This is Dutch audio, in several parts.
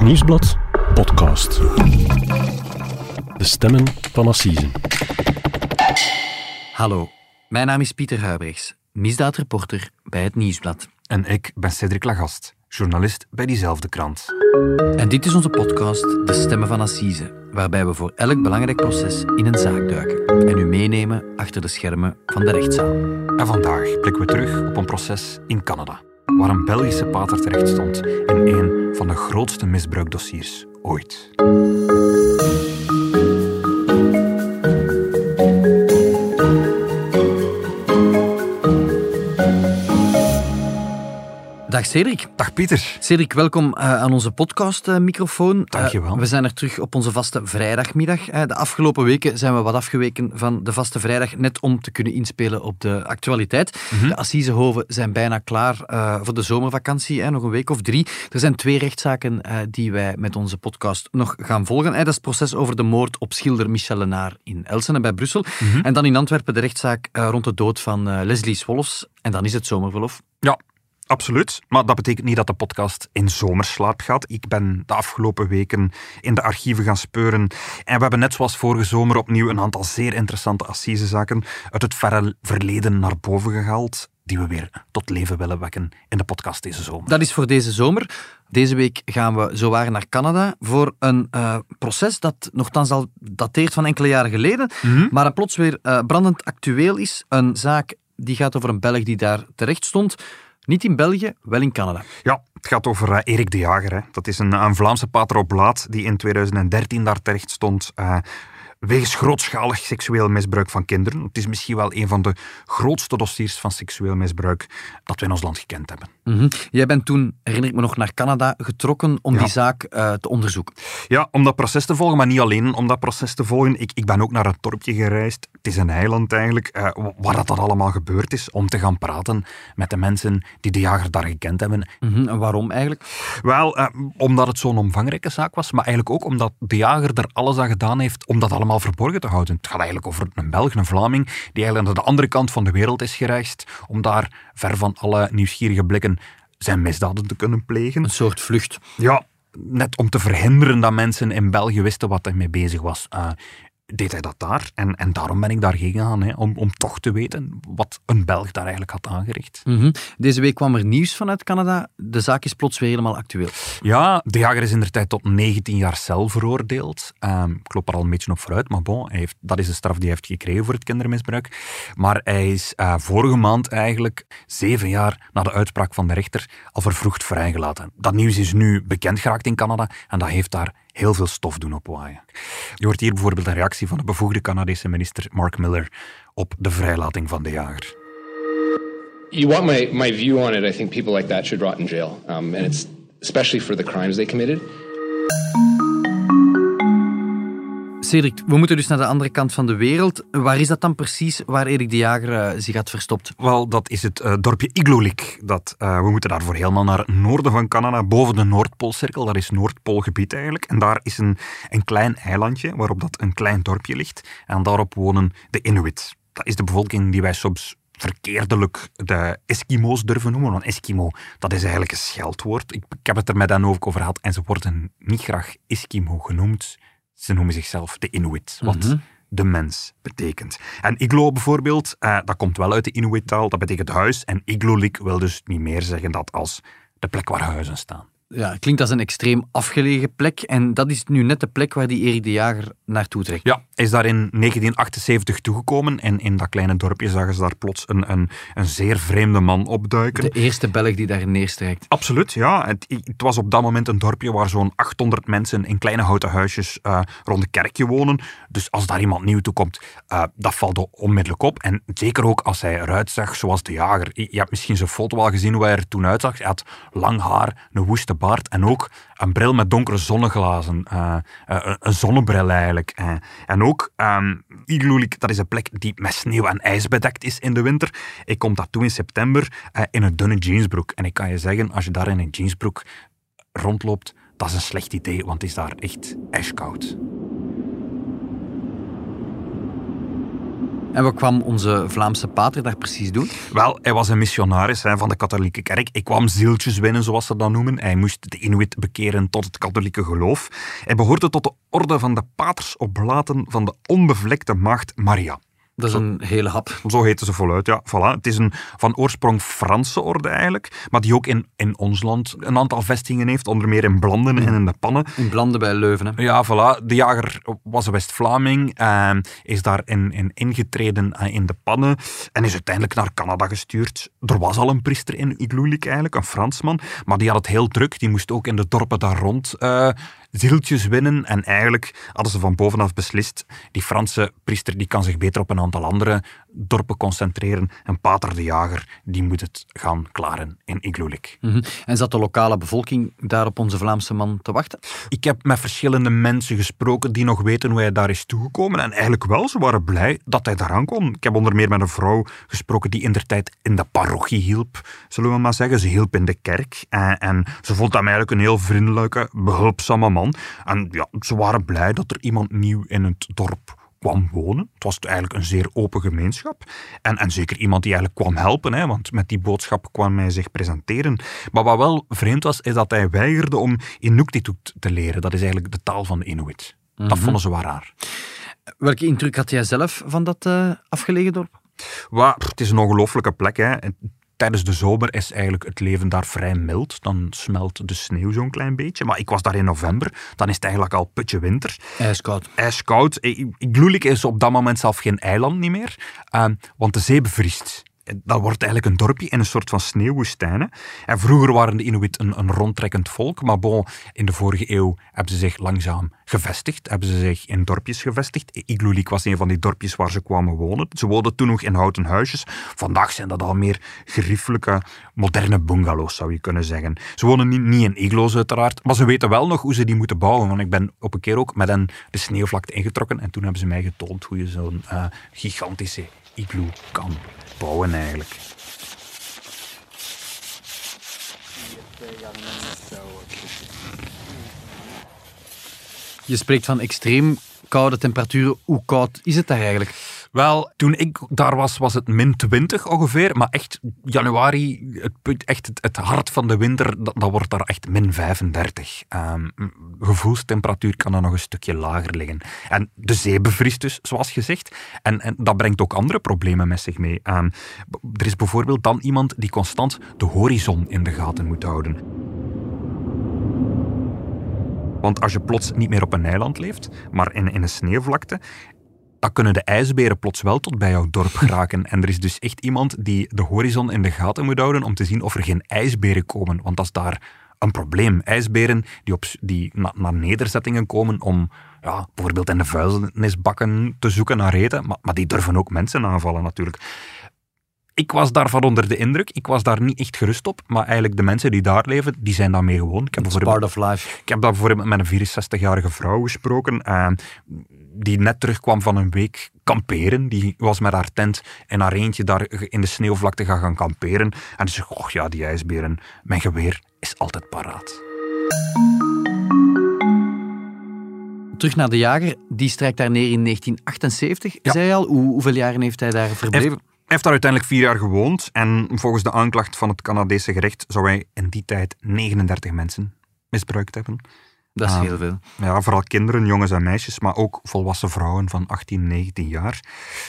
Het Nieuwsblad podcast. De stemmen van Assise. Hallo, mijn naam is Pieter Huibrechts, misdaadreporter bij Het Nieuwsblad. En ik ben Cedric Lagast, journalist bij diezelfde krant. En dit is onze podcast De Stemmen van Assise, waarbij we voor elk belangrijk proces in een zaak duiken en u meenemen achter de schermen van de rechtszaal. En vandaag blikken we terug op een proces in Canada, waar een Belgische pater terecht stond in een van de grootste misbruikdossiers ooit. Dag Cedric. Dag Pieter. Cedric, welkom uh, aan onze podcastmicrofoon. Dankjewel. Uh, we zijn er terug op onze vaste vrijdagmiddag. Uh, de afgelopen weken zijn we wat afgeweken van de vaste vrijdag, net om te kunnen inspelen op de actualiteit. Mhm. De Assisehoven zijn bijna klaar voor de zomervakantie, nog een week of drie. Er zijn twee rechtszaken die wij met onze podcast nog gaan volgen. dat is het proces over de moord op schilder Michel Lenaar in Elsene bij Brussel. Mhm. En dan in Antwerpen de rechtszaak rond de dood van Leslie Swolfs. En dan is het zomerverlof. Ja, Absoluut, maar dat betekent niet dat de podcast in zomerslaap gaat. Ik ben de afgelopen weken in de archieven gaan speuren en we hebben net zoals vorige zomer opnieuw een aantal zeer interessante assisezaken uit het verre verleden naar boven gehaald die we weer tot leven willen wekken in de podcast deze zomer. Dat is voor deze zomer. Deze week gaan we zowaar naar Canada voor een uh, proces dat nogthans al dateert van enkele jaren geleden, mm -hmm. maar plots weer uh, brandend actueel is. Een zaak die gaat over een Belg die daar terecht stond. Niet in België, wel in Canada. Ja, het gaat over uh, Erik de Jager. Hè. Dat is een, een Vlaamse pater op die in 2013 daar terecht stond. Uh, wegens grootschalig seksueel misbruik van kinderen. Het is misschien wel een van de grootste dossiers van seksueel misbruik dat we in ons land gekend hebben. Mm -hmm. Jij bent toen, herinner ik me nog, naar Canada getrokken om ja. die zaak uh, te onderzoeken. Ja, om dat proces te volgen, maar niet alleen om dat proces te volgen. Ik, ik ben ook naar het dorpje gereisd. Het is een eiland eigenlijk, uh, waar dat, dat allemaal gebeurd is, om te gaan praten met de mensen die de jager daar gekend hebben. Mm -hmm. En waarom eigenlijk? Wel, uh, omdat het zo'n omvangrijke zaak was, maar eigenlijk ook omdat de jager er alles aan gedaan heeft om dat allemaal verborgen te houden. Het gaat eigenlijk over een Belg, een Vlaming, die eigenlijk naar de andere kant van de wereld is gereisd om daar, ver van alle nieuwsgierige blikken, zijn misdaden te kunnen plegen. Een soort vlucht. Ja, net om te verhinderen dat mensen in België wisten wat hij mee bezig was. Uh, deed hij dat daar. En, en daarom ben ik daarheen gegaan, hè, om, om toch te weten wat een Belg daar eigenlijk had aangericht. Mm -hmm. Deze week kwam er nieuws vanuit Canada. De zaak is plots weer helemaal actueel. Ja, de jager is in de tijd tot 19 jaar cel veroordeeld. Um, ik loop er al een beetje op vooruit, maar bon, hij heeft, dat is de straf die hij heeft gekregen voor het kindermisbruik. Maar hij is uh, vorige maand eigenlijk, zeven jaar na de uitspraak van de rechter, al vervroegd vrijgelaten. Dat nieuws is nu bekend geraakt in Canada en dat heeft daar heel veel stof doen opwaaien. Je hoort hier bijvoorbeeld de reactie van de bevoegde Canadese minister Mark Miller op de vrijlating van de jager. You want my, my view on it, I think people like that should rot in jail. Um, and it's especially for the crimes they committed. Cedric, we moeten dus naar de andere kant van de wereld. Waar is dat dan precies waar Erik de Jager uh, zich had verstopt? Wel, dat is het uh, dorpje Igloolik. Dat, uh, we moeten daarvoor helemaal naar het noorden van Canada, boven de Noordpoolcirkel. Dat is Noordpoolgebied eigenlijk. En daar is een, een klein eilandje waarop dat een klein dorpje ligt. En daarop wonen de Inuit. Dat is de bevolking die wij soms verkeerdelijk de Eskimo's durven noemen. Want Eskimo, dat is eigenlijk een scheldwoord. Ik, heb het er met hen over gehad. En ze worden niet graag Eskimo genoemd. Ze noemen zichzelf de Inuit, wat mm -hmm. de mens betekent. En iglo bijvoorbeeld, uh, dat komt wel uit de Inuit-taal, dat betekent huis. En iglolik wil dus niet meer zeggen dat als de plek waar huizen staan. Ja, klinkt als een extreem afgelegen plek. En dat is nu net de plek waar die Erik de Jager naartoe trekt. Ja, hij is daar in 1978 toegekomen. En in dat kleine dorpje zagen ze daar plots een, een, een zeer vreemde man opduiken. De eerste Belg die daar neerstrijkt. Absoluut, ja. Het, het, was op dat moment een dorpje waar zo'n 800 mensen in kleine houten huisjes uh, rond een kerkje wonen. Dus als daar iemand nieuw toe komt, uh, dat valt onmiddellijk op. En zeker ook als hij eruit zag zoals de jager. Je hebt misschien zijn foto al gezien hoe hij er toen uitzag. Hij had lang haar, een woeste baard en ook een bril met donkere zonneglazen. Uh, uh, een zonnebril eigenlijk. Uh, en ook, um, Igloolik, dat is een plek die met sneeuw en ijs bedekt is in de winter. Ik kom daartoe in september in een dunne jeansbroek. En ik kan je zeggen, als je daar in een jeansbroek rondloopt, dat is een slecht idee, want het is daar echt ijskoud. En wat kwam onze Vlaamse pater daar precies doen? Wel, hij was een missionaris hè, van de katholieke kerk. Ik kwam zieltjes winnen, zoals ze dat noemen. Hij moest de Inuit bekeren tot het katholieke geloof. Hij behoorde tot de orde van de paters oblaten van de onbevlekte maagd Maria. Dat is een hele hap. Zo heten ze voluit, ja. Voilà. Het is een van oorsprong Franse orde eigenlijk, maar die ook in, in ons land een aantal vestigingen heeft, onder meer in Blanden en in de Pannen. In Blanden bij Leuven. Hè? Ja, voilà. De jager was een West-Vlaming, eh, is daar in, in ingetreden eh, in de Pannen en is uiteindelijk naar Canada gestuurd. Er was al een priester in Igloolik eigenlijk, een Fransman, maar die had het heel druk. Die moest ook in de dorpen daar rond eh, zieltjes winnen. En eigenlijk hadden ze van bovenaf beslist, die Franse priester die kan zich beter op een aantal andere dorpen concentreren. En Pater de Jager, die moet het gaan klaren in Igloolik. Mhm. En zat de lokale bevolking daar op onze Vlaamse man te wachten? Ik heb met verschillende mensen gesproken die nog weten hoe hij daar is toegekomen. En eigenlijk wel, ze waren blij dat hij daar aankwam. Ik heb onder meer met een vrouw gesproken die in der tijd in de parochie hielp, zullen we maar zeggen. Ze hielp in de kerk. En, en ze vond hem eigenlijk een heel vriendelijke, behulpzame man. En ja, ze waren blij dat er iemand nieuw in het dorp kwam wonen. Het was eigenlijk een zeer open gemeenschap. En, en zeker iemand die eigenlijk kwam helpen, hè, want met die boodschap kwam hij zich presenteren. Maar wat wel vreemd was, is dat hij weigerde om Inuktitut te leren. Dat is eigenlijk de taal van de Inuit. Dat Mhm. vonden ze wel raar. Welke indruk had jij zelf van dat eh, afgelegen dorp? Pff, het is een ongelofelijke plek. Hè. En Tijdens de zomer is eigenlijk het leven daar vrij mild. Dan smelt de sneeuw zo'n klein beetje. Maar ik was daar in november. Dan is het eigenlijk al putje winter. IJskoud. ijskoud. Igloolik is op dat moment zelf geen eiland niet meer, ehm, want de zee bevriest. Dat wordt eigenlijk een dorpje in een soort van sneeuwwoestijn. En vroeger waren de Inuit een, een rondtrekkend volk, maar bon, in de vorige eeuw hebben ze zich langzaam gevestigd, hebben ze zich in dorpjes gevestigd. Igloolik was een van die dorpjes waar ze kwamen wonen. Ze woonden toen nog in houten huisjes. Vandaag zijn dat al meer geriefelijke, moderne bungalows, zou je kunnen zeggen. Ze wonen niet, niet in iglo's uiteraard, maar ze weten wel nog hoe ze die moeten bouwen. Want ik ben op een keer ook met hen de sneeuwvlakte ingetrokken en toen hebben ze mij getoond hoe je zo'n eh, gigantische igloo kan bouwen eigenlijk. Je spreekt van extreem koude temperaturen. Hoe koud is het daar eigenlijk? Wel, toen ik daar was, was het min 20 ongeveer. Maar echt, januari, het, echt het, hart van de winter, dat, dat wordt daar echt min 35. Ehm, gevoelstemperatuur kan dan nog een stukje lager liggen. En de zee bevriest dus, zoals gezegd. En, en dat brengt ook andere problemen met zich mee. B- er is bijvoorbeeld dan iemand die constant de horizon in de gaten moet houden. Want als je plots niet meer op een eiland leeft, maar in, in een sneeuwvlakte, dan kunnen de ijsberen plots wel tot bij jouw dorp geraken. En er is dus echt iemand die de horizon in de gaten moet houden om te zien of er geen ijsberen komen. Want dat is daar een probleem. IJsberen die, op, die na- naar nederzettingen komen om ja, bijvoorbeeld in de vuilnisbakken te zoeken naar eten. Maar die durven ook mensen aanvallen natuurlijk. Ik was daarvan onder de indruk. Ik was daar niet echt gerust op. Maar eigenlijk de mensen die daar leven, die zijn daarmee gewoon. Ik heb It's part of life. ik heb daar bijvoorbeeld met een 64-jarige vrouw gesproken, eh, die net terugkwam van een week kamperen. Die was met haar tent en haar eentje daar in de sneeuwvlakte gaan, gaan kamperen. En die zei, oh ja, die ijsberen, mijn geweer is altijd paraat. Terug naar de jager. Die strijkt daar neer in 1978. Ja. Zei al, hoe, hoeveel jaren heeft hij daar verbleven? Heeft, hij heeft daar uiteindelijk vier jaar gewoond. En volgens de aanklacht van het Canadese gerecht zou hij in die tijd 39 mensen misbruikt hebben. Dat is Ah. heel veel. Ja, vooral kinderen, jongens en meisjes, maar ook volwassen vrouwen van 18, 19 jaar.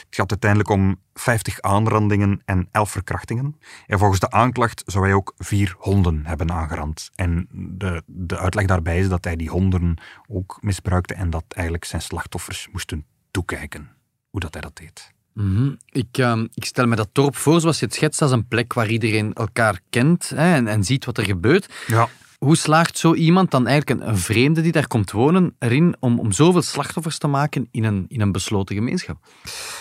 Het gaat uiteindelijk om 50 aanrandingen en 11 verkrachtingen. En volgens de aanklacht zou hij ook vier honden hebben aangerand. En de, de uitleg daarbij is dat hij die honden ook misbruikte en dat eigenlijk zijn slachtoffers moesten toekijken hoe dat hij dat deed. Mhm. ik, ehm, ik stel me dat dorp voor, zoals je het schetst, als een plek waar iedereen elkaar kent hè, en, en ziet wat er gebeurt. Ja, Hoe slaagt zo iemand dan eigenlijk, een, een vreemde die daar komt wonen, erin om, om zoveel slachtoffers te maken in een, in een besloten gemeenschap?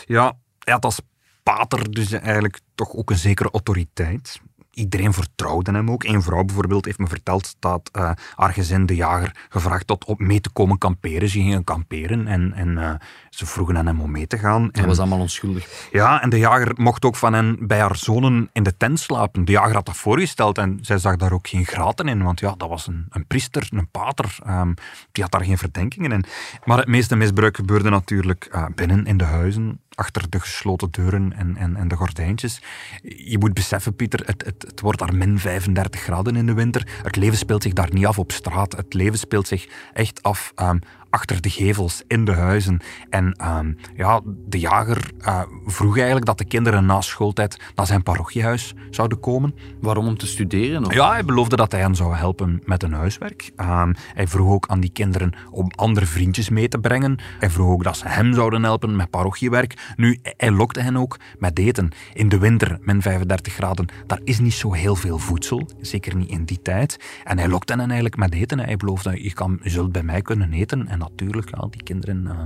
Ja, hij had als pater dus eigenlijk toch ook een zekere autoriteit. Iedereen vertrouwde hem ook. Eén vrouw bijvoorbeeld heeft me verteld dat eh, haar gezin de jager gevraagd had om mee te komen kamperen. Ze gingen kamperen en, en eh, ze vroegen aan hem om mee te gaan. Dat En- was allemaal onschuldig. ja, en de jager mocht ook van hen bij haar zonen in de tent slapen. De jager had dat voorgesteld en zij zag daar ook geen graten in, want ja, dat was een, een priester, een pater. ehm, die had daar geen verdenkingen in. Maar het meeste misbruik gebeurde natuurlijk eh, binnen in de huizen. Achter de gesloten deuren en, en, en de gordijntjes. Je moet beseffen, Pieter, het, het, wordt daar min 35 graden in de winter. Het leven speelt zich daar niet af op straat. Het leven speelt zich echt af um, achter de gevels, in de huizen. En um, ja, de jager uh, vroeg eigenlijk dat de kinderen na schooltijd naar zijn parochiehuis zouden komen. Waarom? Om te studeren? Of? Ja, hij beloofde dat hij hen zou helpen met hun huiswerk. Um, hij vroeg ook aan die kinderen om andere vriendjes mee te brengen. Hij vroeg ook dat ze hem zouden helpen met parochiewerk. Nu, hij lokte hen ook met eten. In de winter, min 35 graden, daar is niet zo heel veel voedsel. Zeker niet in die tijd. En hij lokte hen eigenlijk met eten. Hij beloofde, je, kan, je zult bij mij kunnen eten. En natuurlijk, ja, die kinderen uh,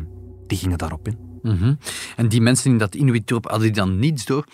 die gingen daarop in. Mm -hmm. En die mensen in dat Inuit-dorp, hadden die dan niets door?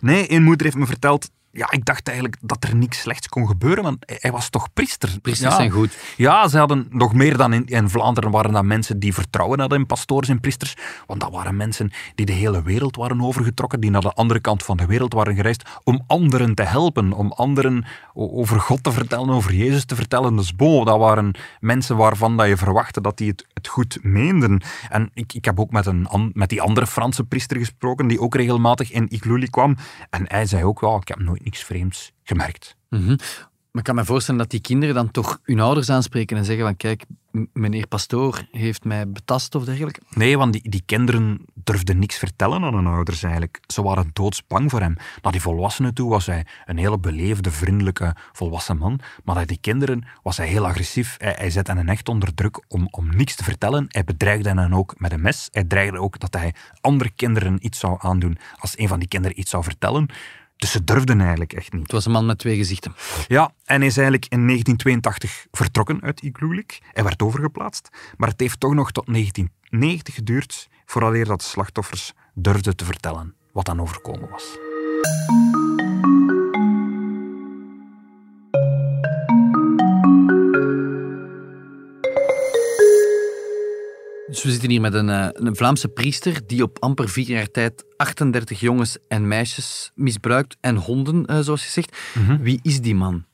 Nee, een moeder heeft me verteld ja, ik dacht eigenlijk dat er niks slechts kon gebeuren, want hij was toch priester. Priesters ja. zijn goed. Ja, ze hadden nog meer dan in, in, Vlaanderen waren dat mensen die vertrouwen hadden in pastoors en priesters, want dat waren mensen die de hele wereld waren overgetrokken, die naar de andere kant van de wereld waren gereisd om anderen te helpen, om anderen over God te vertellen, over Jezus te vertellen. Dus bo, dat waren mensen waarvan dat je verwachtte dat die het, het goed meenden. En ik, ik heb ook met, een, met die andere Franse priester gesproken, die ook regelmatig in Igluli kwam, en hij zei ook, ja, ik heb nooit niks vreemds gemerkt. Mm -hmm. Maar ik kan me voorstellen dat die kinderen dan toch hun ouders aanspreken en zeggen van kijk, meneer pastoor heeft mij betast of dergelijke? Nee, want die, die kinderen durfden niks vertellen aan hun ouders eigenlijk. Ze waren doodsbang voor hem. Naar die volwassenen toe was hij een hele beleefde, vriendelijke, volwassen man. Maar naar die kinderen was hij heel agressief. Hij, hij zette hen echt onder druk om, om niks te vertellen. Hij bedreigde hen ook met een mes. Hij dreigde ook dat hij andere kinderen iets zou aandoen als een van die kinderen iets zou vertellen. Dus ze durfden eigenlijk echt niet. Het was een man met twee gezichten. Ja, en hij is eigenlijk in 1982 vertrokken uit Iglulik. Hij werd overgeplaatst. Maar het heeft toch nog tot 1990 geduurd vooraleer dat de slachtoffers durfden te vertellen wat dan overkomen was. Dus we zitten hier met een, uh, een, Vlaamse priester die op amper vier jaar tijd 38 jongens en meisjes misbruikt en honden, uh, zoals je zegt. Mm -hmm. Wie is die man?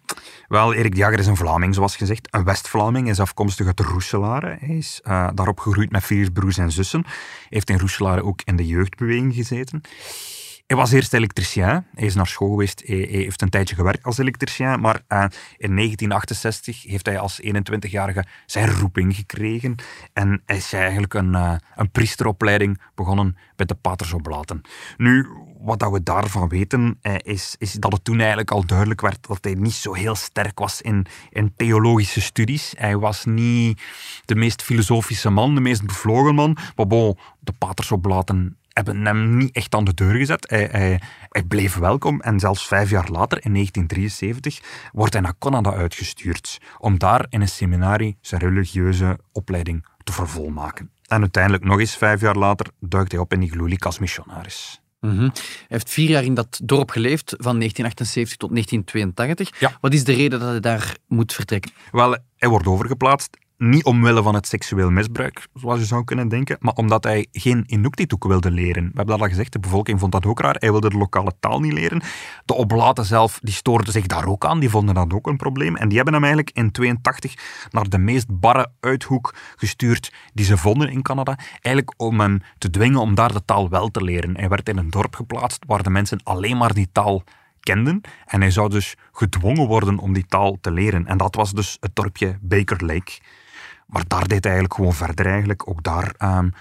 Wel, Erik de Jager is een Vlaming, zoals gezegd. Een West-Vlaming. Is afkomstig uit Roeselare. Hij is uh, daarop gegroeid met vier broers en zussen. Hij heeft in Roeselare ook in de jeugdbeweging gezeten. Hij was eerst elektricien. Hij is naar school geweest. Hij, heeft een tijdje gewerkt als elektricien. Maar uh, in 1968 heeft hij als 21-jarige zijn roeping gekregen. En hij is eigenlijk een, uh, een priesteropleiding begonnen bij de Patersoblaten. Nu, wat dat we daarvan weten, uh, is, is dat het toen eigenlijk al duidelijk werd dat hij niet zo heel sterk was in, in theologische studies. Hij was niet de meest filosofische man, de meest bevlogen man. Maar bon, de Patersoblaten hebben hem niet echt aan de deur gezet. Hij, hij, hij, bleef welkom en zelfs vijf jaar later, in 1973, wordt hij naar Canada uitgestuurd om daar in een seminarie zijn religieuze opleiding te vervolmaken. En uiteindelijk, nog eens vijf jaar later, duikt hij op in Iglulik als missionaris. Mm -hmm. Hij heeft vier jaar in dat dorp geleefd, van 1978 tot 1982. Ja. Wat is de reden dat hij daar moet vertrekken? Wel, hij wordt overgeplaatst niet omwille van het seksueel misbruik, zoals je zou kunnen denken, maar omdat hij geen Inuktitut wilde leren. We hebben dat al gezegd, de bevolking vond dat ook raar. Hij wilde de lokale taal niet leren. De oblaten zelf, die stoorden zich daar ook aan, die vonden dat ook een probleem. En die hebben hem eigenlijk in 82 naar de meest barre uithoek gestuurd die ze vonden in Canada, eigenlijk om hem te dwingen om daar de taal wel te leren. Hij werd in een dorp geplaatst waar de mensen alleen maar die taal kenden. En hij zou dus gedwongen worden om die taal te leren. En dat was dus het dorpje Baker Lake. Maar daar deed hij eigenlijk gewoon verder eigenlijk. Ook daar um,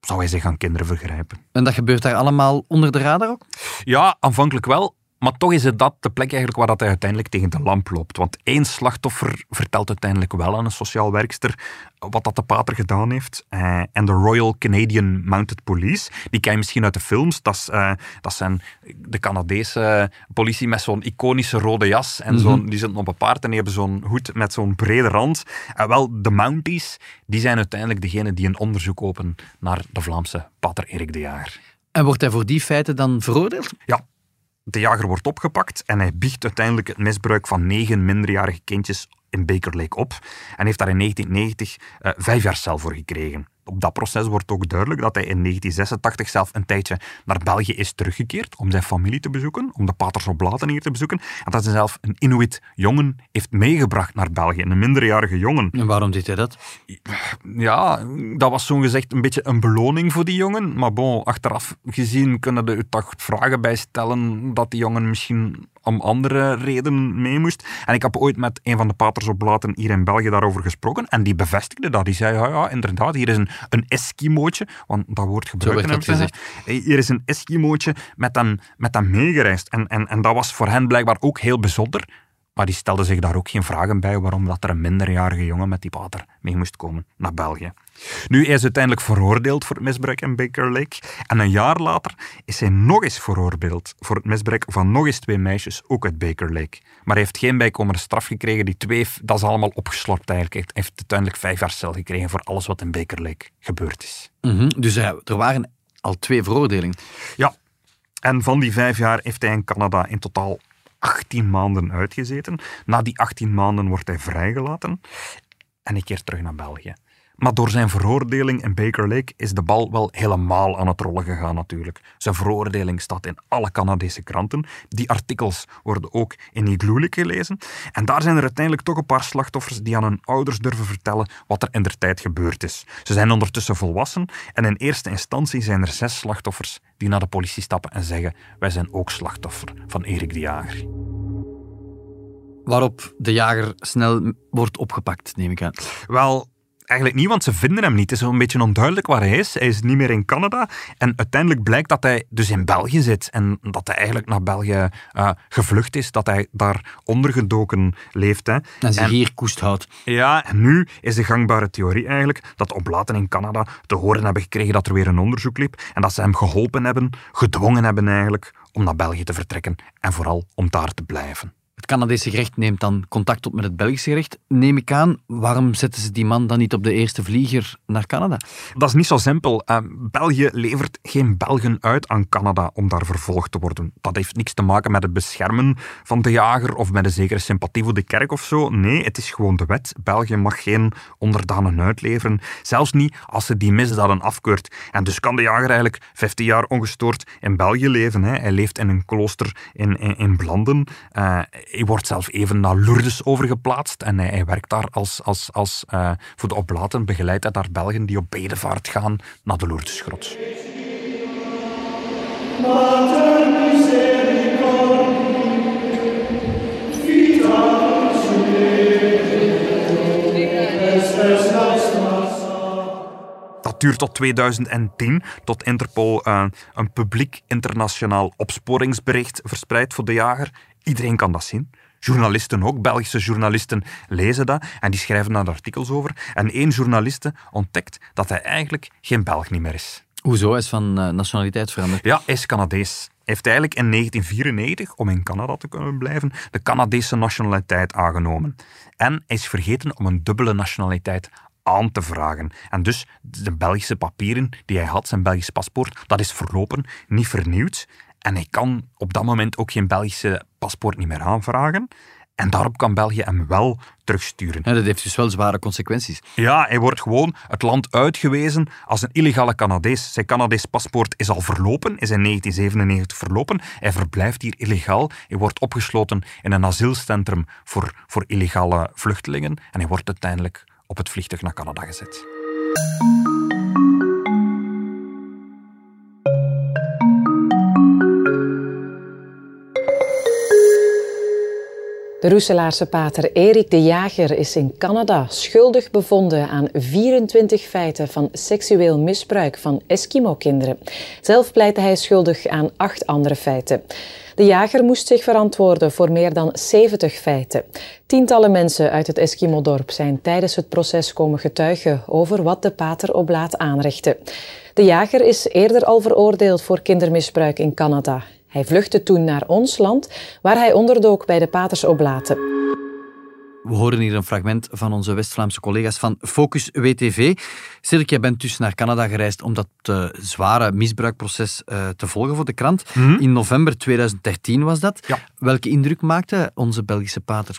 zou hij zich aan kinderen vergrijpen. En dat gebeurt daar allemaal onder de radar ook? Ja, aanvankelijk wel. Maar toch is het dat de plek eigenlijk waar dat hij uiteindelijk tegen de lamp loopt. Want één slachtoffer vertelt uiteindelijk wel aan een sociaal werkster wat dat de pater gedaan heeft. Uh, en de Royal Canadian Mounted Police, die ken je misschien uit de films. Dat, is, uh, dat zijn de Canadese politie met zo'n iconische rode jas. En mm -hmm. die zitten op een paard en die hebben zo'n hoed met zo'n brede rand. En wel, de Mounties, die zijn uiteindelijk degene die een onderzoek openen naar de Vlaamse pater Erik de Jager. En wordt hij voor die feiten dan veroordeeld? Ja, de jager wordt opgepakt en hij biecht uiteindelijk het misbruik van negen minderjarige kindjes in Baker Lake op en heeft daar in 1990 uh, vijf jaar cel voor gekregen. Op dat proces wordt ook duidelijk dat hij in 1986 zelf een tijdje naar België is teruggekeerd om zijn familie te bezoeken, om de paters Oblaten hier te bezoeken. En dat hij zelf een Inuit jongen heeft meegebracht naar België, een minderjarige jongen. En waarom deed hij dat? Ja, dat was zo gezegd een beetje een beloning voor die jongen. Maar bon, achteraf gezien kunnen er toch vragen bij stellen dat die jongen misschien om andere redenen mee moest. En ik heb ooit met een van de paters Oblaten hier in België daarover gesproken. En die bevestigde dat. Die zei, ja, ja inderdaad, hier is een, een Eskimootje. Want dat woord gebruikt werd dat gezegd. Hier is een Eskimootje met hem, met hem meegereisd. En, en, en dat was voor hen blijkbaar ook heel bijzonder. Maar die stelde zich daar ook geen vragen bij waarom dat er een minderjarige jongen met die pater mee moest komen naar België. Nu hij is uiteindelijk veroordeeld voor het misbruik in Baker Lake. En een jaar later is hij nog eens veroordeeld voor het misbruik van nog eens twee meisjes, ook uit Baker Lake. Maar hij heeft geen bijkomende straf gekregen. Die twee, dat is allemaal opgeslorpt eigenlijk. Hij heeft uiteindelijk vijf jaar cel gekregen voor alles wat in Baker Lake gebeurd is. Mhm. Dus er waren al twee veroordelingen. Ja. En van die vijf jaar heeft hij in Canada in totaal 18 maanden uitgezeten. Na die 18 maanden wordt hij vrijgelaten en ik keer terug naar België. Maar door zijn veroordeling in Baker Lake is de bal wel helemaal aan het rollen gegaan natuurlijk. Zijn veroordeling staat in alle Canadese kranten. Die artikels worden ook in Igloolik gelezen. En daar zijn er uiteindelijk toch een paar slachtoffers die aan hun ouders durven vertellen wat er in der tijd gebeurd is. Ze zijn ondertussen volwassen en in eerste instantie zijn er zes slachtoffers die naar de politie stappen en zeggen wij zijn ook slachtoffer van Erik de Jager. Waarop de jager snel wordt opgepakt, neem ik aan. Wel, eigenlijk niet, want ze vinden hem niet. Het is een beetje onduidelijk waar hij is. Hij is niet meer in Canada. En uiteindelijk blijkt dat hij dus in België zit. En dat hij eigenlijk naar België uh, gevlucht is. Dat hij daar ondergedoken leeft. Hè. En zich hier koest houdt. Ja, en nu is de gangbare theorie eigenlijk dat Oblaten in Canada te horen hebben gekregen dat er weer een onderzoek liep. En dat ze hem geholpen hebben, gedwongen hebben eigenlijk, om naar België te vertrekken. En vooral om daar te blijven. Het Canadese gerecht neemt dan contact op met het Belgische gerecht. Neem ik aan, waarom zetten ze die man dan niet op de eerste vlieger naar Canada? Dat is niet zo simpel. Uh, België levert geen Belgen uit aan Canada om daar vervolgd te worden. Dat heeft niks te maken met het beschermen van de jager of met een zekere sympathie voor de kerk of zo. Nee, het is gewoon de wet. België mag geen onderdanen uitleveren. Zelfs niet als ze die misdaden afkeurt. En dus kan de jager eigenlijk 15 jaar ongestoord in België leven. Hè. Hij leeft in een klooster in, in, Blanden. Hij wordt zelf even naar Lourdes overgeplaatst en hij, werkt daar als, als, als uh, voor de oblaten, begeleidt hij daar Belgen die op bedevaart gaan naar de Lourdesgrot. Dat duurt tot 2010, tot Interpol uh, een publiek internationaal opsporingsbericht verspreidt voor de jager. Iedereen kan dat zien. Journalisten ook, Belgische journalisten lezen dat en die schrijven daar artikels over. En één journaliste ontdekt dat hij eigenlijk geen Belg niet meer is. Hoezo? Hij is van uh, nationaliteit veranderd? Ja, hij is Canadees. Hij heeft eigenlijk in 1994, om in Canada te kunnen blijven, de Canadese nationaliteit aangenomen. En hij is vergeten om een dubbele nationaliteit aan te vragen. En dus de Belgische papieren die hij had, zijn Belgisch paspoort, dat is verlopen, niet vernieuwd. En hij kan op dat moment ook geen Belgische paspoort niet meer aanvragen. En daarop kan België hem wel terugsturen. Ja, dat heeft dus wel zware consequenties. Ja, hij wordt gewoon het land uitgewezen als een illegale Canadees. Zijn Canadees paspoort is al verlopen, is in 1997 verlopen. Hij verblijft hier illegaal. Hij wordt opgesloten in een asielcentrum voor, voor illegale vluchtelingen. En hij wordt uiteindelijk op het vliegtuig naar Canada gezet. De Roeselaarse pater Erik de Jager is in Canada schuldig bevonden aan 24 feiten van seksueel misbruik van Eskimo-kinderen. Zelf pleitte hij schuldig aan acht andere feiten. De jager moest zich verantwoorden voor meer dan 70 feiten. Tientallen mensen uit het Eskimo-dorp zijn tijdens het proces komen getuigen over wat de pater Oblaat aanrichtte. De jager is eerder al veroordeeld voor kindermisbruik in Canada. Hij vluchtte toen naar ons land, waar hij onderdook bij de Paters Oblaten. We horen hier een fragment van onze West-Vlaamse collega's van Focus WTV. Cedric, jij bent dus naar Canada gereisd om dat uh, zware misbruikproces uh, te volgen voor de krant. Mhm. In november 2013 was dat. Ja. Welke indruk maakte onze Belgische pater?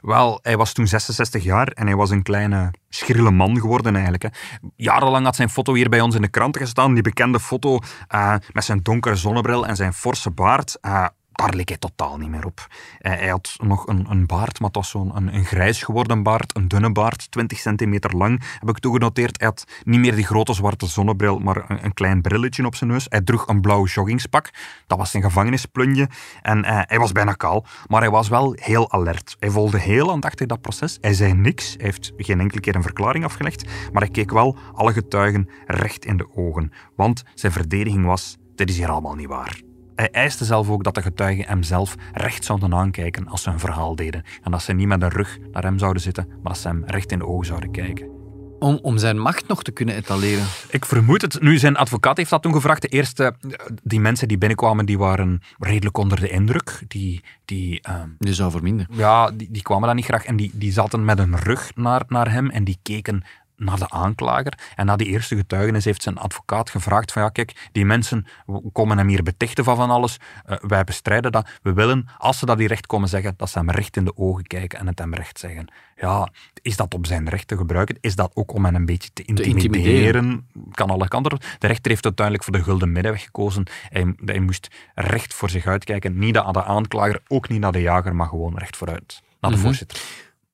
Wel, hij was toen 66 jaar en hij was een kleine, schrille man geworden eigenlijk. Hè. Jarenlang had zijn foto hier bij ons in de kranten gestaan. Die bekende foto uh, met zijn donkere zonnebril en zijn forse baard. Uh, daar hij totaal niet meer op. Hij had nog een, een baard, maar het was zo'n een, grijs geworden baard, een dunne baard, 20 centimeter lang, heb ik toegenoteerd. Hij had niet meer die grote zwarte zonnebril, maar een, een klein brilletje op zijn neus. Hij droeg een blauw joggingspak, dat was zijn gevangenisplunje. En uh, hij was bijna kaal, maar hij was wel heel alert. Hij volgde heel aandachtig dat proces. Hij zei niks, hij heeft geen enkele keer een verklaring afgelegd, maar hij keek wel alle getuigen recht in de ogen. Want zijn verdediging was, dit is hier allemaal niet waar. Hij eiste zelf ook dat de getuigen hem zelf recht zouden aankijken als ze hun verhaal deden. En dat ze niet met een rug naar hem zouden zitten, maar dat ze hem recht in de ogen zouden kijken. Om, om zijn macht nog te kunnen etaleren? Ik vermoed het. Nu, zijn advocaat heeft dat toen gevraagd. De eerste, die mensen die binnenkwamen, die waren redelijk onder de indruk. Die, die, uh, Je zou verminderen. Ja, die, die kwamen dan niet graag. En die, die zaten met een rug naar, naar hem en die keken naar de aanklager. En na die eerste getuigenis heeft zijn advocaat gevraagd van ja, kijk, die mensen komen hem hier betichten van van alles. Uh, wij bestrijden dat. We willen, als ze dat hier recht komen zeggen, dat ze hem recht in de ogen kijken en het hem recht zeggen. Ja, is dat op zijn recht te gebruiken? Is dat ook om hem een beetje te intimideren? Te intimideren. Kan alle kanten. De rechter heeft uiteindelijk voor de gulden middenweg gekozen. Hij, hij moest recht voor zich uitkijken. Niet naar de aanklager, ook niet naar de jager, maar gewoon recht vooruit. Naar de mm -hmm. voorzitter.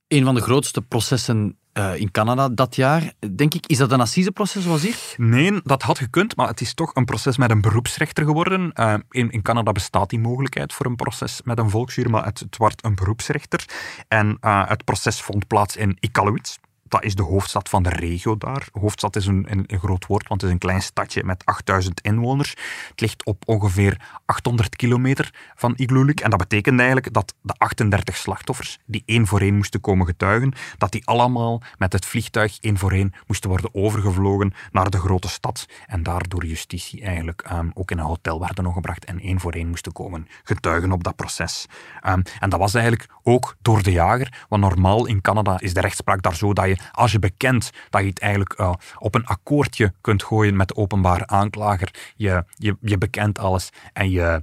Een van de grootste processen uh, in Canada dat jaar. Denk ik, is dat een assiseproces zoals hier? Nee, dat had gekund, maar het is toch een proces met een beroepsrechter geworden. Uh, in, in Canada bestaat die mogelijkheid voor een proces met een volksjury, maar het, het wordt een beroepsrechter. En uh, het proces vond plaats in Iqaluit dat is de hoofdstad van de regio daar. Hoofdstad is een, een, groot woord, want het is een klein stadje met 8000 inwoners. Het ligt op ongeveer 800 kilometer van Igloolik. En dat betekent eigenlijk dat de 38 slachtoffers, die één voor één moesten komen getuigen, dat die allemaal met het vliegtuig één voor één moesten worden overgevlogen naar de grote stad. En daar door justitie eigenlijk um, ook in een hotel werden nog gebracht en één voor één moesten komen getuigen op dat proces. Um, en dat was eigenlijk ook door de jager, want normaal in Canada is de rechtspraak daar zo dat je als je bekent dat je het eigenlijk uh, op een akkoordje kunt gooien met de openbare aanklager. Je, je, je bekent alles en je,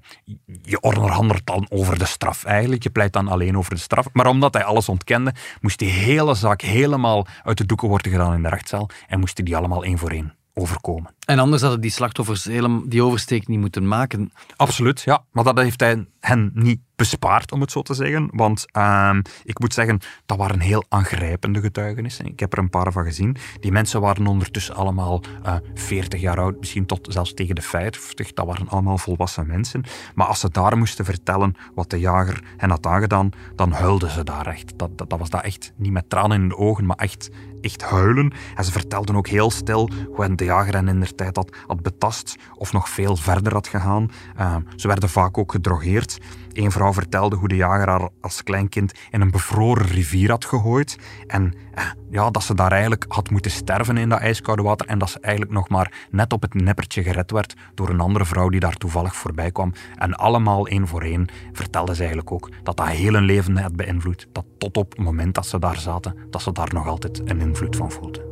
je onderhandelt dan over de straf eigenlijk. Je pleit dan alleen over de straf. Maar omdat hij alles ontkende, moest die hele zaak helemaal uit de doeken worden gedaan in de rechtszaal en moesten die allemaal één voor één overkomen. En anders hadden die slachtoffers helemaal die oversteek niet moeten maken. Absoluut, ja. Maar dat heeft hij hen niet bespaard, om het zo te zeggen. Want uh, ik moet zeggen, dat waren heel aangrijpende getuigenissen. Ik heb er een paar van gezien. Die mensen waren ondertussen allemaal uh, 40 jaar oud, misschien tot zelfs tegen de 50. Dat waren allemaal volwassen mensen. Maar als ze daar moesten vertellen wat de jager hen had aangedaan, dan huilden ze daar echt. Dat, dat, dat was dat echt niet met tranen in de ogen, maar echt, echt huilen. En ze vertelden ook heel stil hoe de jager hen in der tijd had, had betast of nog veel verder had gegaan. Uh, ze werden vaak ook gedrogeerd. Een vrouw vertelde hoe de jager haar als kleinkind in een bevroren rivier had gegooid. En eh, ja, dat ze daar eigenlijk had moeten sterven in dat ijskoude water. En dat ze eigenlijk nog maar net op het nippertje gered werd door een andere vrouw die daar toevallig voorbij kwam. En allemaal één voor één vertelde ze eigenlijk ook dat dat heel hun leven had beïnvloed. Dat tot op het moment dat ze daar zaten, dat ze daar nog altijd een invloed van voelden.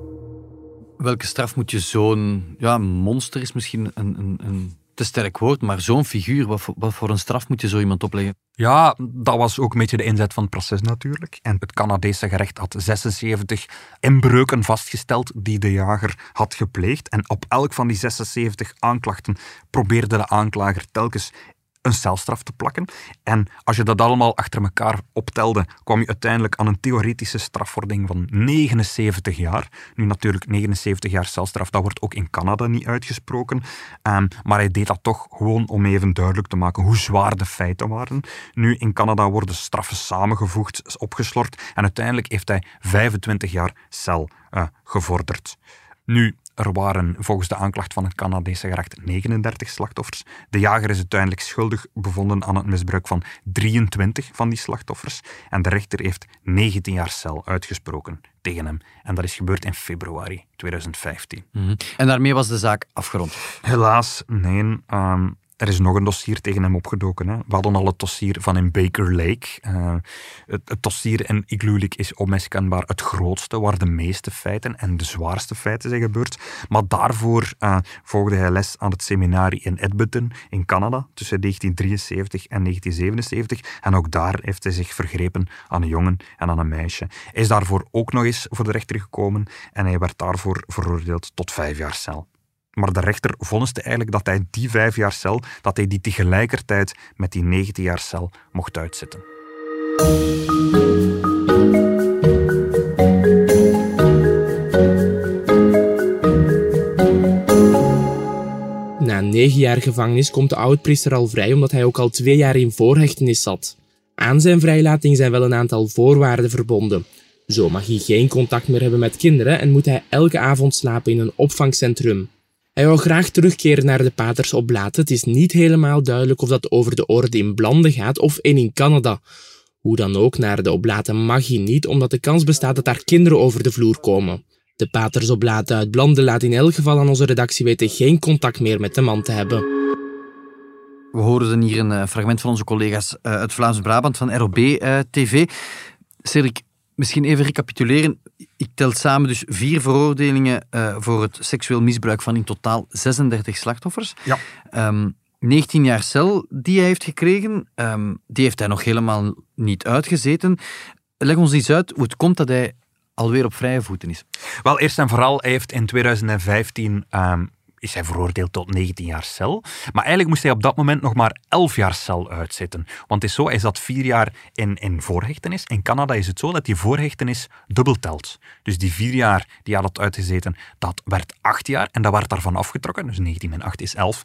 Welke straf moet je zo'n ja, monster is misschien een, een, een te sterk woord, maar zo'n figuur, wat voor, voor, een straf moet je zo iemand opleggen? Ja, dat was ook een beetje de inzet van het proces natuurlijk. En het Canadese gerecht had 76 inbreuken vastgesteld die de jager had gepleegd. En op elk van die 76 aanklachten probeerde de aanklager telkens een celstraf te plakken. En als je dat allemaal achter elkaar optelde, kwam je uiteindelijk aan een theoretische strafvordering van 79 jaar. Nu natuurlijk 79 jaar celstraf, dat wordt ook in Canada niet uitgesproken. Um, maar hij deed dat toch gewoon om even duidelijk te maken hoe zwaar de feiten waren. Nu, in Canada worden straffen samengevoegd, opgeslort. En uiteindelijk heeft hij 25 jaar cel uh, gevorderd. Nu, er waren volgens de aanklacht van het Canadese gerecht 39 slachtoffers. De jager is uiteindelijk schuldig bevonden aan het misbruik van 23 van die slachtoffers. En de rechter heeft 19 jaar cel uitgesproken tegen hem. En dat is gebeurd in februari 2015. Mm -hmm. En daarmee was de zaak afgerond? Helaas, nee. Um, er is nog een dossier tegen hem opgedoken. Hè. We hadden al het dossier van in Baker Lake. Uh, het, dossier in Igloolik is onmiskenbaar het grootste, waar de meeste feiten en de zwaarste feiten zijn gebeurd. Maar daarvoor uh, volgde hij les aan het seminarie in Edmonton in Canada tussen 1973 en 1977. En ook daar heeft hij zich vergrepen aan een jongen en aan een meisje. Hij is daarvoor ook nog eens voor de rechter gekomen en hij werd daarvoor veroordeeld tot vijf jaar cel. Maar de rechter vonniste eigenlijk dat hij die vijf jaar cel, dat hij die tegelijkertijd met die 19 jaar cel mocht uitzitten. Na negen jaar gevangenis komt de oudpriester al vrij omdat hij ook al twee jaar in voorhechtenis zat. Aan zijn vrijlating zijn wel een aantal voorwaarden verbonden. Zo mag hij geen contact meer hebben met kinderen en moet hij elke avond slapen in een opvangcentrum. Hij wil graag terugkeren naar de paters op. Het is niet helemaal duidelijk of dat over de orde in Blande gaat of één in Canada. Hoe dan ook, naar de oblaten mag hij niet, omdat de kans bestaat dat daar kinderen over de vloer komen. De paters oblaten uit Blande laat in elk geval aan onze redactie weten geen contact meer met de man te hebben. We horen hier een eh, fragment van onze collega's eh, uit Vlaams-Brabant van ROB-TV. Eh, Cedric, misschien even recapituleren. Ik tel samen dus vier veroordelingen uh, voor het seksueel misbruik van in totaal 36 slachtoffers. Ja. Um, ehm, 19 jaar cel die hij heeft gekregen, um, die heeft hij nog helemaal niet uitgezeten. Leg ons eens uit hoe het komt dat hij alweer op vrije voeten is. Wel, eerst en vooral, hij heeft in 2015 um, is hij veroordeeld tot 19 jaar cel. Maar eigenlijk moest hij op dat moment nog maar 11 jaar cel uitzitten. Want het is zo, hij zat vier jaar in, in voorhechtenis. In Canada is het zo dat die voorhechtenis dubbel telt. Dus die vier jaar die hij had uitgezeten, dat werd acht jaar en dat werd daarvan afgetrokken. Dus 19 min 8 is 11.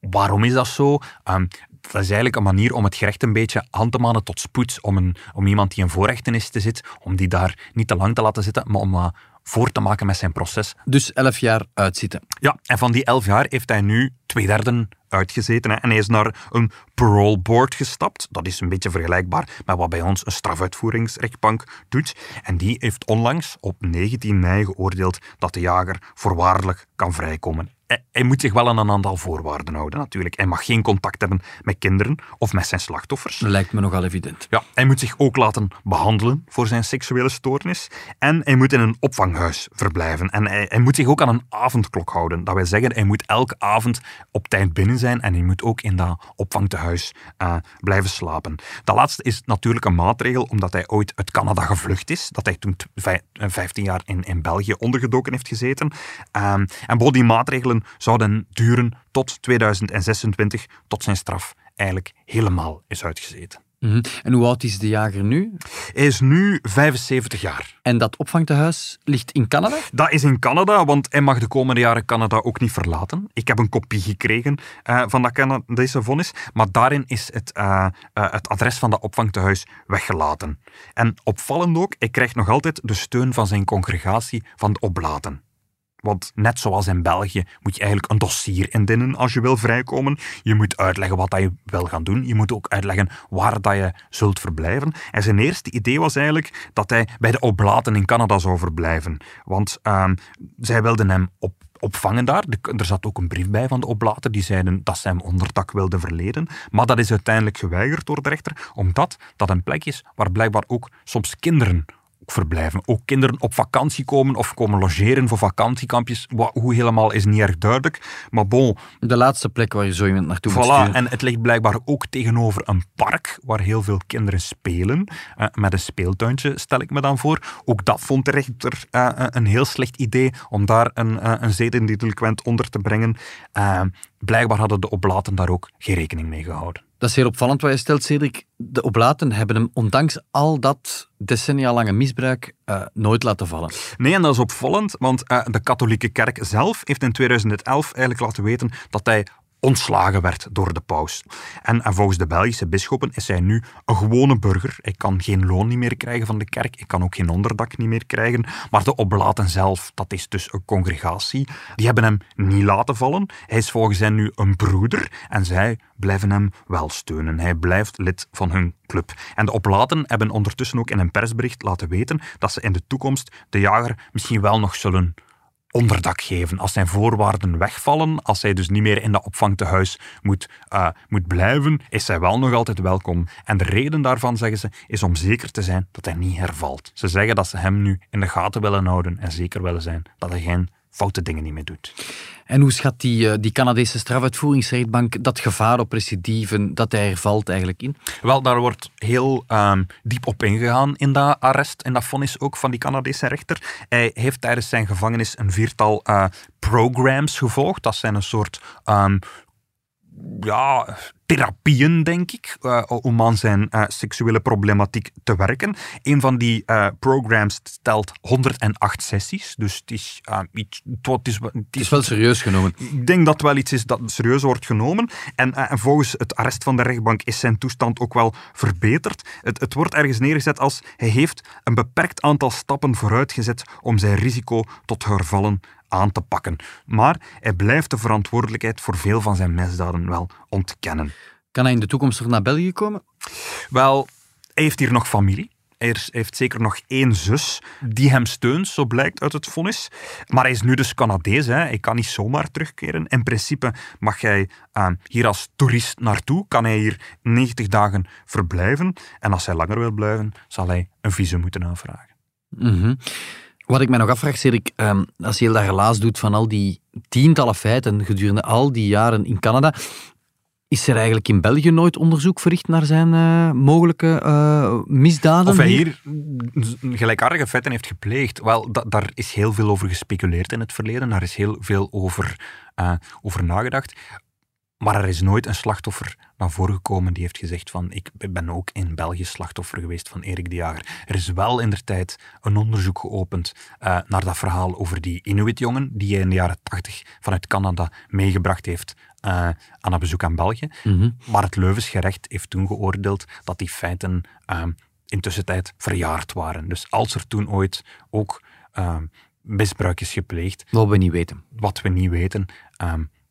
Waarom is dat zo? Um, dat is eigenlijk een manier om het gerecht een beetje aan te manen tot spoed. Om, een, om iemand die in voorhechtenis te zit, om die daar niet te lang te laten zitten, maar om uh, voor te maken met zijn proces. Dus elf jaar uitzitten. Ja, en van die elf jaar heeft hij nu twee derde uitgezeten. Hè. En hij is naar een parole board gestapt. Dat is een beetje vergelijkbaar met wat bij ons een strafuitvoeringsrechtbank doet. En die heeft onlangs op 19 mei geoordeeld dat de jager voorwaardelijk kan vrijkomen hij moet zich wel aan een aantal voorwaarden houden, natuurlijk. Hij mag geen contact hebben met kinderen of met zijn slachtoffers. Dat lijkt me nogal evident. Ja, hij moet zich ook laten behandelen voor zijn seksuele stoornis. En hij moet in een opvanghuis verblijven. En hij, hij moet zich ook aan een avondklok houden. Dat wil zeggen, hij moet elke avond op tijd binnen zijn en hij moet ook in dat opvangtehuis uh, blijven slapen. Dat laatste is natuurlijk een maatregel, omdat hij ooit uit Canada gevlucht is. Dat hij toen 15 jaar in, in België ondergedoken heeft gezeten. Um, en boven die maatregelen zouden duren tot 2026, tot zijn straf eigenlijk helemaal is uitgezeten. Mhm. En hoe oud is de jager nu? Hij is nu 75 jaar. En dat opvangtehuis ligt in Canada? Dat is in Canada, want hij mag de komende jaren Canada ook niet verlaten. Ik heb een kopie gekregen uh, van dat Canadese vonnis, maar daarin is het, uh, uh, het adres van dat opvangtehuis weggelaten. En opvallend ook, hij krijgt nog altijd de steun van zijn congregatie van de Oblaten. Want net zoals in België moet je eigenlijk een dossier indienen als je wil vrijkomen. Je moet uitleggen wat je wil gaan doen. Je moet ook uitleggen waar dat je zult verblijven. En zijn eerste idee was eigenlijk dat hij bij de Oblaten in Canada zou verblijven. Want uh, zij wilden hem op opvangen daar. Er zat ook een brief bij van de oblaten die zeiden dat ze hem onderdak wilden verleden. Maar dat is uiteindelijk geweigerd door de rechter, omdat dat een plek is waar blijkbaar ook soms kinderen verblijven. Ook kinderen op vakantie komen of komen logeren voor vakantiekampjes. Wat, hoe helemaal is niet erg duidelijk. Maar bon. De laatste plek waar je zo iemand naartoe voilà, moet En het ligt blijkbaar ook tegenover een park waar heel veel kinderen spelen. Uh, met een speeltuintje, stel ik me dan voor. Ook dat vond de rechter uh, een heel slecht idee om daar een, uh, een onder te brengen. blijkbaar hadden de oblaten daar ook geen rekening mee gehouden. Dat is heel opvallend wat je stelt, Cedric. De oblaten hebben hem, ondanks al dat decennia lange misbruik, uh, nooit laten vallen. Nee, en dat is opvallend, want uh, de katholieke kerk zelf heeft in 2011 eigenlijk laten weten dat hij ontslagen werd door de paus. En, en, volgens de Belgische bisschoppen is hij nu een gewone burger. Hij kan geen loon niet meer krijgen van de kerk, hij kan ook geen onderdak niet meer krijgen. Maar de oblaten zelf, dat is dus een congregatie, die hebben hem niet laten vallen. Hij is volgens hen nu een broeder en zij blijven hem wel steunen. Hij blijft lid van hun club. En de oblaten hebben ondertussen ook in een persbericht laten weten dat ze in de toekomst de jager misschien wel nog zullen onderdak geven. Als zijn voorwaarden wegvallen, als hij dus niet meer in dat opvangtehuis moet, uh, moet blijven, is hij wel nog altijd welkom. En de reden daarvan, zeggen ze, is om zeker te zijn dat hij niet hervalt. Ze zeggen dat ze hem nu in de gaten willen houden en zeker willen zijn dat hij geen foute dingen niet meer doet. En hoe schat die, eh, die Canadese strafuitvoeringsrechtbank dat gevaar op recidieven dat hij hervalt eigenlijk in? Wel, daar wordt heel ehm, diep op ingegaan in dat arrest, in dat vonnis ook van die Canadese rechter. Hij heeft tijdens zijn gevangenis een viertal uh, programs gevolgd. Dat zijn een soort um, ja, therapieën, denk ik, uh, om aan zijn uh, seksuele problematiek te werken. Een van die uh, programs stelt 108 sessies, dus het is, iets, het, is, het is wel serieus genomen. Ik denk dat het wel iets is dat serieus wordt genomen. En, en volgens het arrest van de rechtbank is zijn toestand ook wel verbeterd. Het, het wordt ergens neergezet als hij heeft een beperkt aantal stappen vooruitgezet om zijn risico tot hervallen aan te pakken. Maar hij blijft de verantwoordelijkheid voor veel van zijn misdaden wel ontkennen. Kan hij in de toekomst nog naar België komen? Wel, hij heeft hier nog familie. Hij heeft zeker nog één zus die hem steunt, zo blijkt uit het vonnis. Maar hij is nu dus Canadees, hè. hij kan niet zomaar terugkeren. In principe mag hij uh, hier als toerist naartoe, kan hij hier 90 dagen verblijven. En als hij langer wil blijven, zal hij een visum moeten aanvragen. Mm wat ik mij nog afvraag, Cedric, um, als je heel dat relaas doet van al die tientallen feiten gedurende al die jaren in Canada, is er eigenlijk in België nooit onderzoek verricht naar zijn uh, mogelijke uh, misdaden? Of hij hier gelijkaardige feiten heeft gepleegd. Wel, da daar is heel veel over gespeculeerd in het verleden. Daar is heel veel over, uh, over nagedacht. Maar er is nooit een slachtoffer naar voren gekomen die heeft gezegd van ik ben ook in België slachtoffer geweest van Erik de Jager. Er is wel in der tijd een onderzoek geopend uh, naar dat verhaal over die Inuit-jongen die hij in de jaren tachtig vanuit Canada meegebracht heeft uh, aan een bezoek aan België. Mm -hmm. Maar het Leuvens gerecht heeft toen geoordeeld dat die feiten uh, intussen tijd verjaard waren. Dus als er toen ooit ook misbruik is gepleegd... Wat we niet weten. Wat we niet weten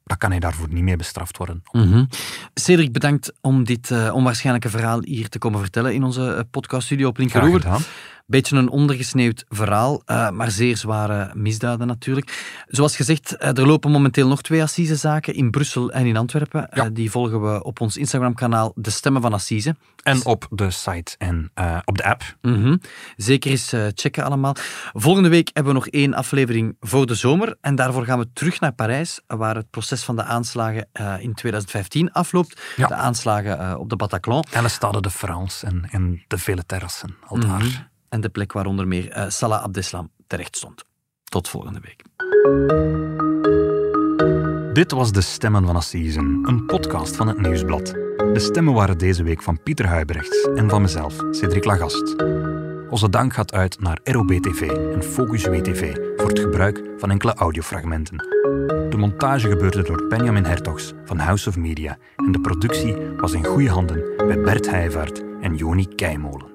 dan kan hij daarvoor niet meer bestraft worden. Mm -hmm. Cedric, bedankt om dit uh, onwaarschijnlijke verhaal hier te komen vertellen in onze uh, podcaststudio op Linkeroever. Beetje een ondergesneeuwd verhaal, uh, maar zeer zware misdaden natuurlijk. Zoals gezegd, er lopen momenteel nog twee Assisezaken in Brussel en in Antwerpen. Ja. die volgen we op ons Instagram-kanaal De Stemmen van Assise. En op de site en op de app. -hmm. Zeker eens checken allemaal. Volgende week hebben we nog één aflevering voor de zomer. En daarvoor gaan we terug naar Parijs, waar het proces van de aanslagen in 2015 afloopt. Ja. De aanslagen op de Bataclan. En de Stade de France en, en de vele terrassen al daar. -hmm. En de plek waar onder meer uh, Salah Abdeslam terecht stond. Tot volgende week. Dit was De Stemmen van Assise, een podcast van het Nieuwsblad. De stemmen waren deze week van Pieter Huibrechts en van mezelf, Cedric Lagast. Onze dank gaat uit naar ROB-TV en Focus WTV voor het gebruik van enkele audiofragmenten. De montage gebeurde door Benjamin Hertogs van House of Media en de productie was in goede handen bij Bert Heijvaart en Joni Keimolen.